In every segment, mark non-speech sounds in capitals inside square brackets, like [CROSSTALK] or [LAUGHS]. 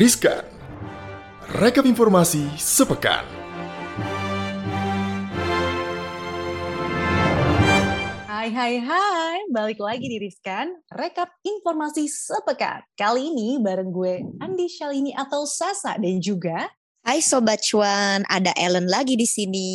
Riskan. Rekap informasi sepekan. Hai hai hai, balik lagi di Riskan, rekap informasi sepekan. Kali ini bareng gue Andi Shalini atau Sasa dan juga Hai Sobat Cuan, ada Ellen lagi di sini.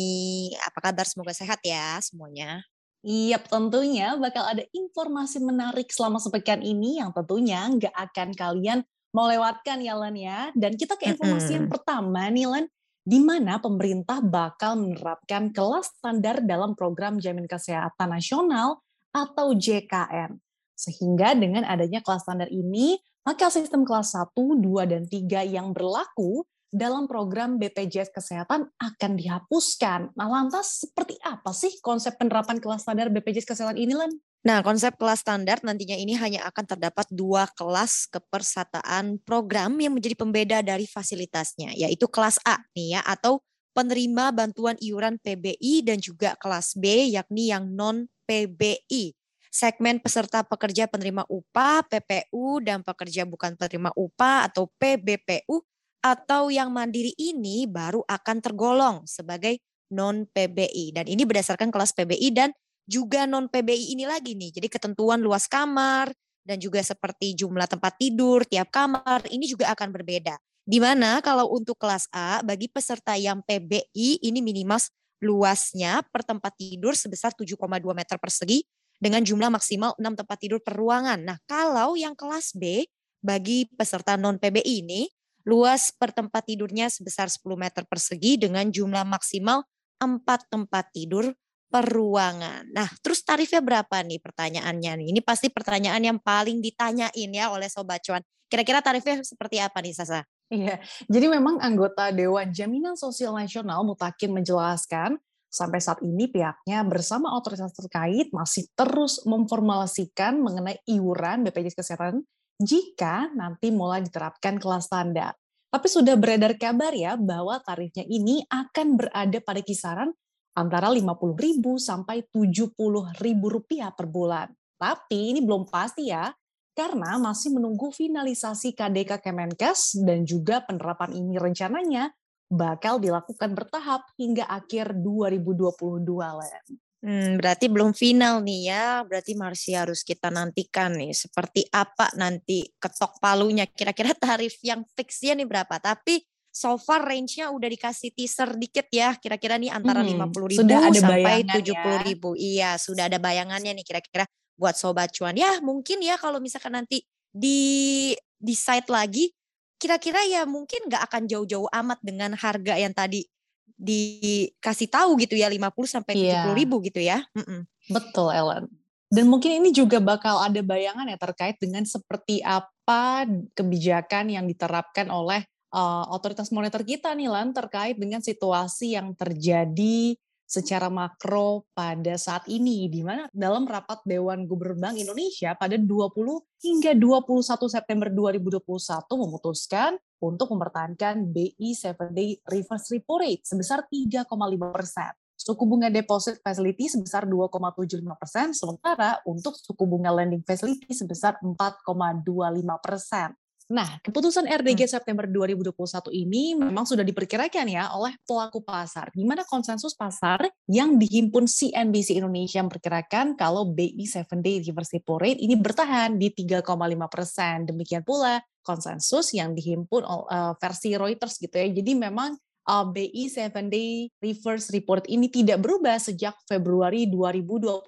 Apa kabar? Semoga sehat ya semuanya. Iya, tentunya bakal ada informasi menarik selama sepekan ini yang tentunya nggak akan kalian mau lewatkan ya Len ya. Dan kita ke informasi yang pertama nih Len, di mana pemerintah bakal menerapkan kelas standar dalam program Jaminan Kesehatan Nasional atau JKN. Sehingga dengan adanya kelas standar ini, maka sistem kelas 1, 2, dan 3 yang berlaku dalam program BPJS Kesehatan akan dihapuskan. Nah, lantas seperti apa sih konsep penerapan kelas standar BPJS Kesehatan ini, Len? Nah, konsep kelas standar nantinya ini hanya akan terdapat dua kelas kepersataan program yang menjadi pembeda dari fasilitasnya, yaitu kelas A nih ya, atau penerima bantuan iuran PBI dan juga kelas B, yakni yang non-PBI. Segmen peserta pekerja penerima upah, PPU, dan pekerja bukan penerima upah atau PBPU atau yang mandiri ini baru akan tergolong sebagai non PBI dan ini berdasarkan kelas PBI dan juga non PBI ini lagi nih. Jadi ketentuan luas kamar dan juga seperti jumlah tempat tidur tiap kamar ini juga akan berbeda. Di mana kalau untuk kelas A bagi peserta yang PBI ini minimal luasnya per tempat tidur sebesar 7,2 meter persegi dengan jumlah maksimal 6 tempat tidur per ruangan. Nah, kalau yang kelas B bagi peserta non PBI ini Luas per tempat tidurnya sebesar 10 meter persegi dengan jumlah maksimal 4 tempat tidur per ruangan. Nah, terus tarifnya berapa nih pertanyaannya nih? Ini pasti pertanyaan yang paling ditanyain ya oleh Sobat Cuan. Kira-kira tarifnya seperti apa nih Sasa? Iya, jadi memang anggota Dewan Jaminan Sosial Nasional Mutakin menjelaskan sampai saat ini pihaknya bersama otoritas terkait masih terus memformulasikan mengenai iuran BPJS Kesehatan jika nanti mulai diterapkan kelas standar. Tapi sudah beredar kabar ya bahwa tarifnya ini akan berada pada kisaran antara Rp50.000 sampai Rp70.000 per bulan. Tapi ini belum pasti ya, karena masih menunggu finalisasi KDK Kemenkes dan juga penerapan ini rencananya bakal dilakukan bertahap hingga akhir 2022, Len. Hmm, berarti belum final nih ya. Berarti masih harus kita nantikan nih seperti apa nanti ketok palunya. Kira-kira tarif yang fixnya nih berapa? Tapi so far range-nya udah dikasih teaser dikit ya. Kira-kira nih antara lima puluh ribu sampai tujuh puluh ribu. Ya. Iya, sudah ada bayangannya nih kira-kira buat sobat cuan. Ya mungkin ya kalau misalkan nanti di decide lagi, kira-kira ya mungkin nggak akan jauh-jauh amat dengan harga yang tadi dikasih tahu gitu ya 50 sampai yeah. 70 ribu gitu ya. Mm-mm. Betul Ellen. Dan mungkin ini juga bakal ada bayangan ya terkait dengan seperti apa kebijakan yang diterapkan oleh uh, otoritas moneter kita nih Lan terkait dengan situasi yang terjadi secara makro pada saat ini di mana dalam rapat Dewan Gubernur Bank Indonesia pada 20 hingga 21 September 2021 memutuskan untuk mempertahankan BI 7 Day Reverse Repo Rate sebesar 3,5 persen. Suku bunga deposit facility sebesar 2,75 persen, sementara untuk suku bunga lending facility sebesar 4,25 persen. Nah, keputusan RDG hmm. September 2021 ini memang sudah diperkirakan ya oleh pelaku pasar. Di mana konsensus pasar yang dihimpun CNBC Indonesia memperkirakan kalau BI 7 Day Reverse Repo Rate ini bertahan di 3,5 persen. Demikian pula konsensus yang dihimpun uh, versi Reuters gitu ya. Jadi memang uh, BI 7 Day Reverse Report ini tidak berubah sejak Februari 2021.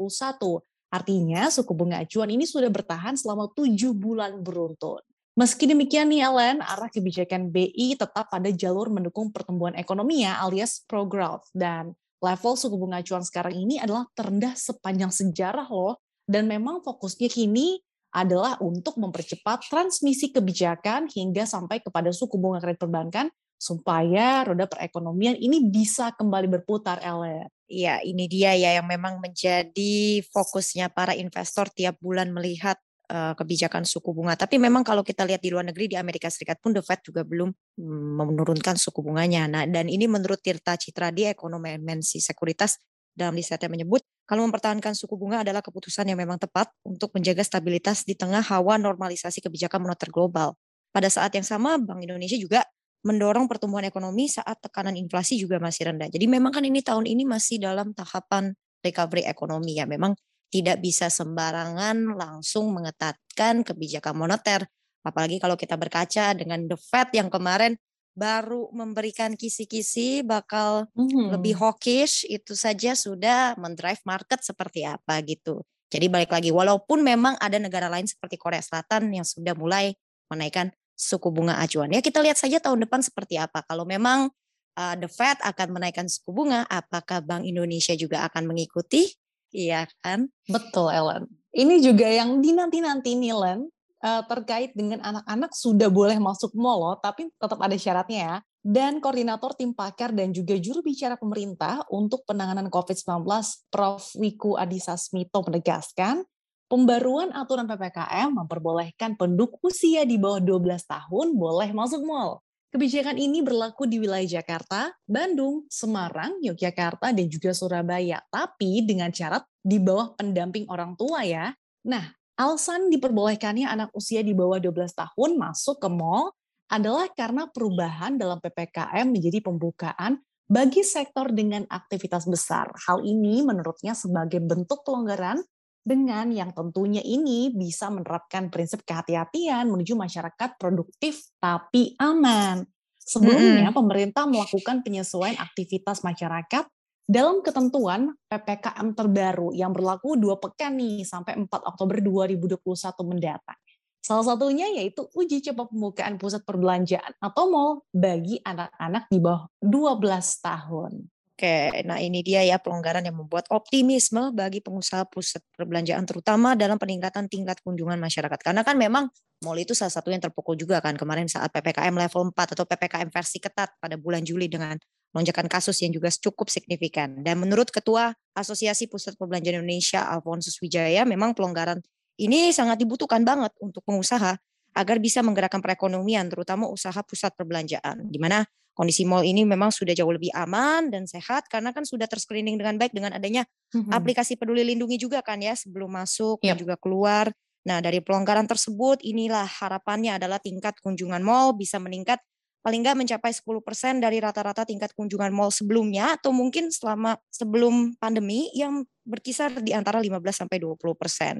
Artinya suku bunga acuan ini sudah bertahan selama tujuh bulan beruntun. Meski demikian nih Ellen, arah kebijakan BI tetap pada jalur mendukung pertumbuhan ekonomi ya alias pro-growth. Dan level suku bunga acuan sekarang ini adalah terendah sepanjang sejarah loh. Dan memang fokusnya kini adalah untuk mempercepat transmisi kebijakan hingga sampai kepada suku bunga kredit perbankan supaya roda perekonomian ini bisa kembali berputar, Ellen. Iya, ini dia ya yang memang menjadi fokusnya para investor tiap bulan melihat uh, kebijakan suku bunga. Tapi memang kalau kita lihat di luar negeri di Amerika Serikat pun The Fed juga belum mm, menurunkan suku bunganya. Nah, dan ini menurut Tirta Citra di ekonomi mensi sekuritas dalam risetnya menyebut kalau mempertahankan suku bunga adalah keputusan yang memang tepat untuk menjaga stabilitas di tengah hawa normalisasi kebijakan moneter global. pada saat yang sama Bank Indonesia juga mendorong pertumbuhan ekonomi saat tekanan inflasi juga masih rendah. Jadi memang kan ini tahun ini masih dalam tahapan recovery ekonomi ya. Memang tidak bisa sembarangan langsung mengetatkan kebijakan moneter. Apalagi kalau kita berkaca dengan The Fed yang kemarin baru memberikan kisi-kisi bakal hmm. lebih hawkish itu saja sudah mendrive market seperti apa gitu. Jadi balik lagi walaupun memang ada negara lain seperti Korea Selatan yang sudah mulai menaikkan suku bunga acuan. Ya kita lihat saja tahun depan seperti apa. Kalau memang uh, the Fed akan menaikkan suku bunga, apakah Bank Indonesia juga akan mengikuti? Iya kan? Betul Ellen. Ini juga yang dinanti-nanti nih Len, uh, terkait dengan anak-anak sudah boleh masuk mall loh, tapi tetap ada syaratnya ya. Dan koordinator tim pakar dan juga juru bicara pemerintah untuk penanganan COVID-19, Prof. Wiku Adhisa Smito menegaskan, Pembaruan aturan PPKM memperbolehkan penduduk usia di bawah 12 tahun boleh masuk mal. Kebijakan ini berlaku di wilayah Jakarta, Bandung, Semarang, Yogyakarta, dan juga Surabaya. Tapi dengan syarat di bawah pendamping orang tua ya. Nah, alasan diperbolehkannya anak usia di bawah 12 tahun masuk ke mal adalah karena perubahan dalam PPKM menjadi pembukaan bagi sektor dengan aktivitas besar. Hal ini menurutnya sebagai bentuk pelonggaran dengan yang tentunya ini bisa menerapkan prinsip kehati-hatian menuju masyarakat produktif tapi aman. Sebelumnya, mm -hmm. pemerintah melakukan penyesuaian aktivitas masyarakat dalam ketentuan PPKM terbaru yang berlaku dua pekan nih sampai 4 Oktober 2021 mendatang. Salah satunya yaitu uji coba pembukaan pusat perbelanjaan atau mall bagi anak-anak di bawah 12 tahun. Oke, nah ini dia ya pelonggaran yang membuat optimisme bagi pengusaha pusat perbelanjaan terutama dalam peningkatan tingkat kunjungan masyarakat. Karena kan memang mall itu salah satu yang terpukul juga kan kemarin saat PPKM level 4 atau PPKM versi ketat pada bulan Juli dengan lonjakan kasus yang juga cukup signifikan. Dan menurut Ketua Asosiasi Pusat Perbelanjaan Indonesia Alfonsus Wijaya, memang pelonggaran ini sangat dibutuhkan banget untuk pengusaha agar bisa menggerakkan perekonomian terutama usaha pusat perbelanjaan di mana kondisi mall ini memang sudah jauh lebih aman dan sehat karena kan sudah terscreening dengan baik dengan adanya hmm aplikasi peduli lindungi juga kan ya sebelum masuk yep. dan juga keluar. Nah dari pelonggaran tersebut inilah harapannya adalah tingkat kunjungan mall bisa meningkat paling nggak mencapai 10% dari rata-rata tingkat kunjungan mall sebelumnya atau mungkin selama sebelum pandemi yang berkisar di antara 15 sampai 20%.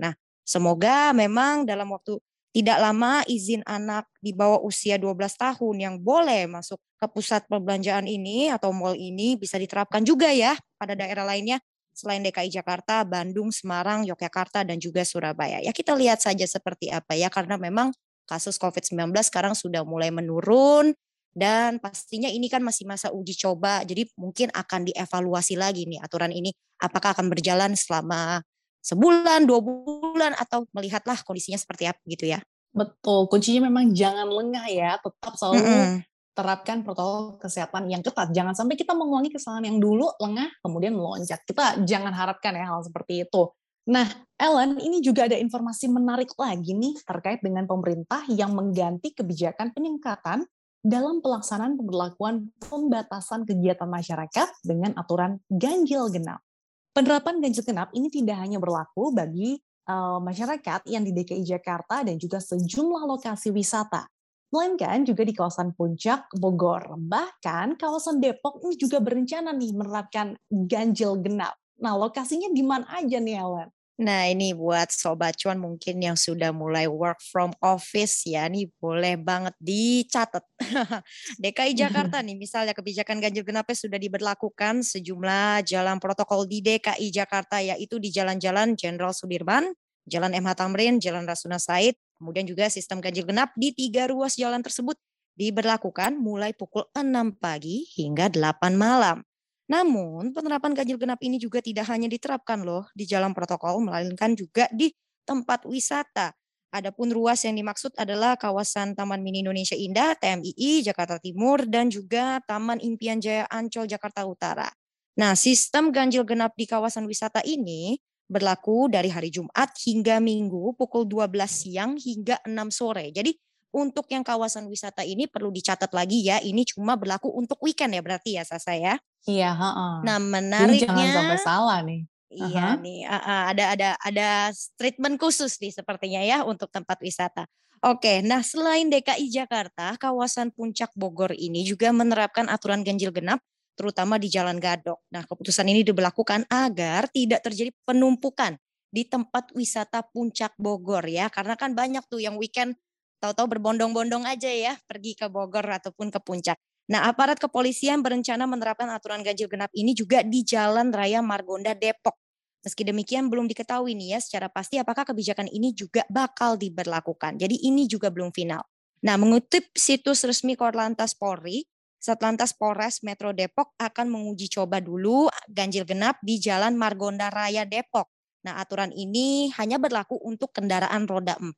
Nah, semoga memang dalam waktu tidak lama izin anak di bawah usia 12 tahun yang boleh masuk ke pusat perbelanjaan ini atau mall ini bisa diterapkan juga ya pada daerah lainnya selain DKI Jakarta, Bandung, Semarang, Yogyakarta, dan juga Surabaya. Ya kita lihat saja seperti apa ya, karena memang kasus COVID-19 sekarang sudah mulai menurun, dan pastinya ini kan masih masa uji coba, jadi mungkin akan dievaluasi lagi nih aturan ini, apakah akan berjalan selama sebulan, dua bulan, atau melihatlah kondisinya seperti apa gitu ya. Betul, kuncinya memang jangan lengah ya, tetap selalu mm -hmm. terapkan protokol kesehatan yang ketat. Jangan sampai kita mengulangi kesalahan yang dulu lengah, kemudian melonjak. Kita jangan harapkan ya hal seperti itu. Nah, Ellen, ini juga ada informasi menarik lagi nih terkait dengan pemerintah yang mengganti kebijakan peningkatan dalam pelaksanaan pemberlakuan pembatasan kegiatan masyarakat dengan aturan ganjil genap. Penerapan ganjil genap ini tidak hanya berlaku bagi uh, masyarakat yang di DKI Jakarta dan juga sejumlah lokasi wisata, melainkan juga di kawasan Puncak, Bogor. Bahkan kawasan Depok ini juga berencana nih menerapkan ganjil genap. Nah, lokasinya di mana aja nih, Ellen? Nah ini buat Sobat Cuan mungkin yang sudah mulai work from office ya, nih boleh banget dicatat. [LAUGHS] DKI Jakarta [LAUGHS] nih misalnya kebijakan ganjil genapnya sudah diberlakukan sejumlah jalan protokol di DKI Jakarta yaitu di Jalan-Jalan Jenderal Sudirman, Jalan MH Tamrin, Jalan Rasuna Said, kemudian juga sistem ganjil genap di tiga ruas jalan tersebut diberlakukan mulai pukul 6 pagi hingga 8 malam. Namun, penerapan ganjil genap ini juga tidak hanya diterapkan loh di jalan protokol, melainkan juga di tempat wisata. Adapun ruas yang dimaksud adalah kawasan Taman Mini Indonesia Indah, TMII, Jakarta Timur, dan juga Taman Impian Jaya Ancol, Jakarta Utara. Nah, sistem ganjil genap di kawasan wisata ini berlaku dari hari Jumat hingga Minggu pukul 12 siang hingga 6 sore. Jadi untuk yang kawasan wisata ini perlu dicatat lagi ya, ini cuma berlaku untuk weekend ya berarti ya Sasa ya. Iya, heeh. Nah, menariknya Jadi jangan sampai salah nih. Iya Aha. nih, heeh, ada ada ada treatment khusus nih sepertinya ya untuk tempat wisata. Oke, nah selain DKI Jakarta, kawasan Puncak Bogor ini juga menerapkan aturan ganjil genap terutama di Jalan Gadok. Nah, keputusan ini diberlakukan agar tidak terjadi penumpukan di tempat wisata Puncak Bogor ya, karena kan banyak tuh yang weekend tahu-tahu berbondong-bondong aja ya pergi ke Bogor ataupun ke puncak. Nah, aparat kepolisian berencana menerapkan aturan ganjil genap ini juga di Jalan Raya Margonda Depok. Meski demikian belum diketahui nih ya secara pasti apakah kebijakan ini juga bakal diberlakukan. Jadi ini juga belum final. Nah, mengutip situs resmi Korlantas Polri, Satlantas Polres Metro Depok akan menguji coba dulu ganjil genap di Jalan Margonda Raya Depok. Nah, aturan ini hanya berlaku untuk kendaraan roda 4.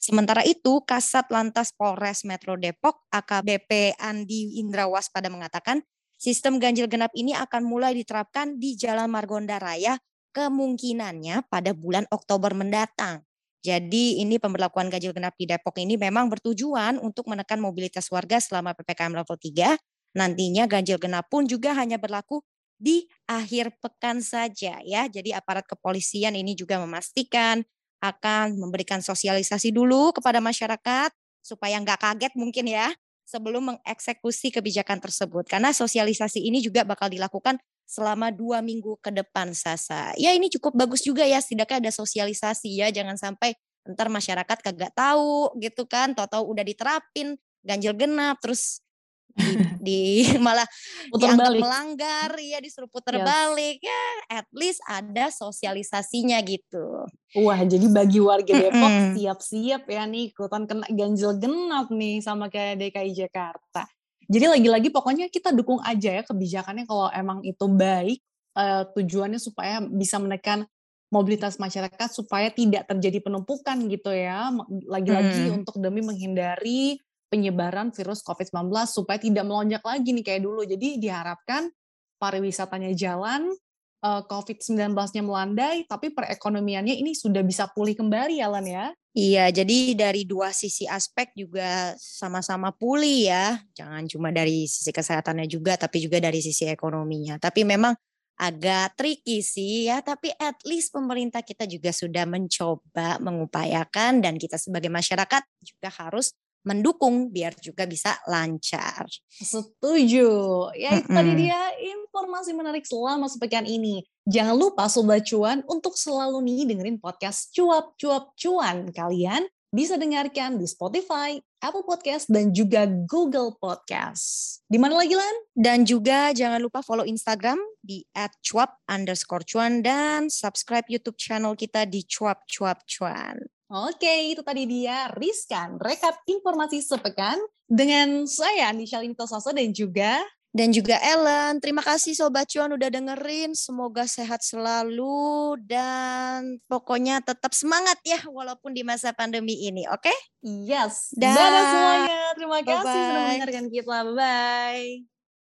Sementara itu, Kasat Lantas Polres Metro Depok AKBP Andi Indrawaspada mengatakan sistem ganjil genap ini akan mulai diterapkan di Jalan Margonda Raya kemungkinannya pada bulan Oktober mendatang. Jadi ini pemberlakuan ganjil genap di Depok ini memang bertujuan untuk menekan mobilitas warga selama PPKM level 3. Nantinya ganjil genap pun juga hanya berlaku di akhir pekan saja ya. Jadi aparat kepolisian ini juga memastikan akan memberikan sosialisasi dulu kepada masyarakat supaya nggak kaget mungkin ya sebelum mengeksekusi kebijakan tersebut. Karena sosialisasi ini juga bakal dilakukan selama dua minggu ke depan Sasa. Ya ini cukup bagus juga ya setidaknya ada sosialisasi ya. Jangan sampai ntar masyarakat kagak tahu gitu kan. Tahu-tahu udah diterapin ganjil genap terus di, di [LAUGHS] malah Putar dianggap balik. melanggar ya disuruh putar Yes. balik ya at least ada sosialisasinya gitu. Wah, jadi bagi warga Depok siap-siap ya nih ikutan kena ganjil genap nih sama kayak DKI Jakarta. Jadi lagi-lagi pokoknya kita dukung aja ya kebijakannya kalau emang itu baik eh, tujuannya supaya bisa menekan mobilitas masyarakat supaya tidak terjadi penumpukan gitu ya. Lagi-lagi Hmm. untuk demi menghindari penyebaran virus COVID-19 supaya tidak melonjak lagi nih kayak dulu. Jadi diharapkan pariwisatanya jalan, eh, COVID-19-nya melandai, tapi perekonomiannya ini sudah bisa pulih kembali ya, Lan ya. Iya, jadi dari dua sisi aspek juga sama-sama pulih ya. Jangan cuma dari sisi kesehatannya juga, tapi juga dari sisi ekonominya. Tapi memang agak tricky sih ya, tapi at least pemerintah kita juga sudah mencoba mengupayakan dan kita sebagai masyarakat juga harus mendukung biar juga bisa lancar. Setuju. Ya itu tadi Mm-mm. dia informasi menarik selama sepekan ini. Jangan lupa Sobat Cuan untuk selalu nih dengerin podcast Cuap Cuap Cuan. Kalian bisa dengarkan di Spotify, Apple Podcast, dan juga Google Podcast. Di mana lagi Lan? Dan juga jangan lupa follow Instagram di @cuap underscore cuan dan subscribe YouTube channel kita di cuap cuap cuan. Oke, itu tadi dia Riskan, rekap informasi sepekan dengan saya Nisha Linto Saso dan juga Dan juga Ellen, terima kasih Sobat Cuan udah dengerin. Semoga sehat selalu dan pokoknya tetap semangat ya walaupun di masa pandemi ini, oke? Yes. Dah. Dadah semuanya. Terima kasih sudah Bye-bye. mendengarkan kita. Bye-bye.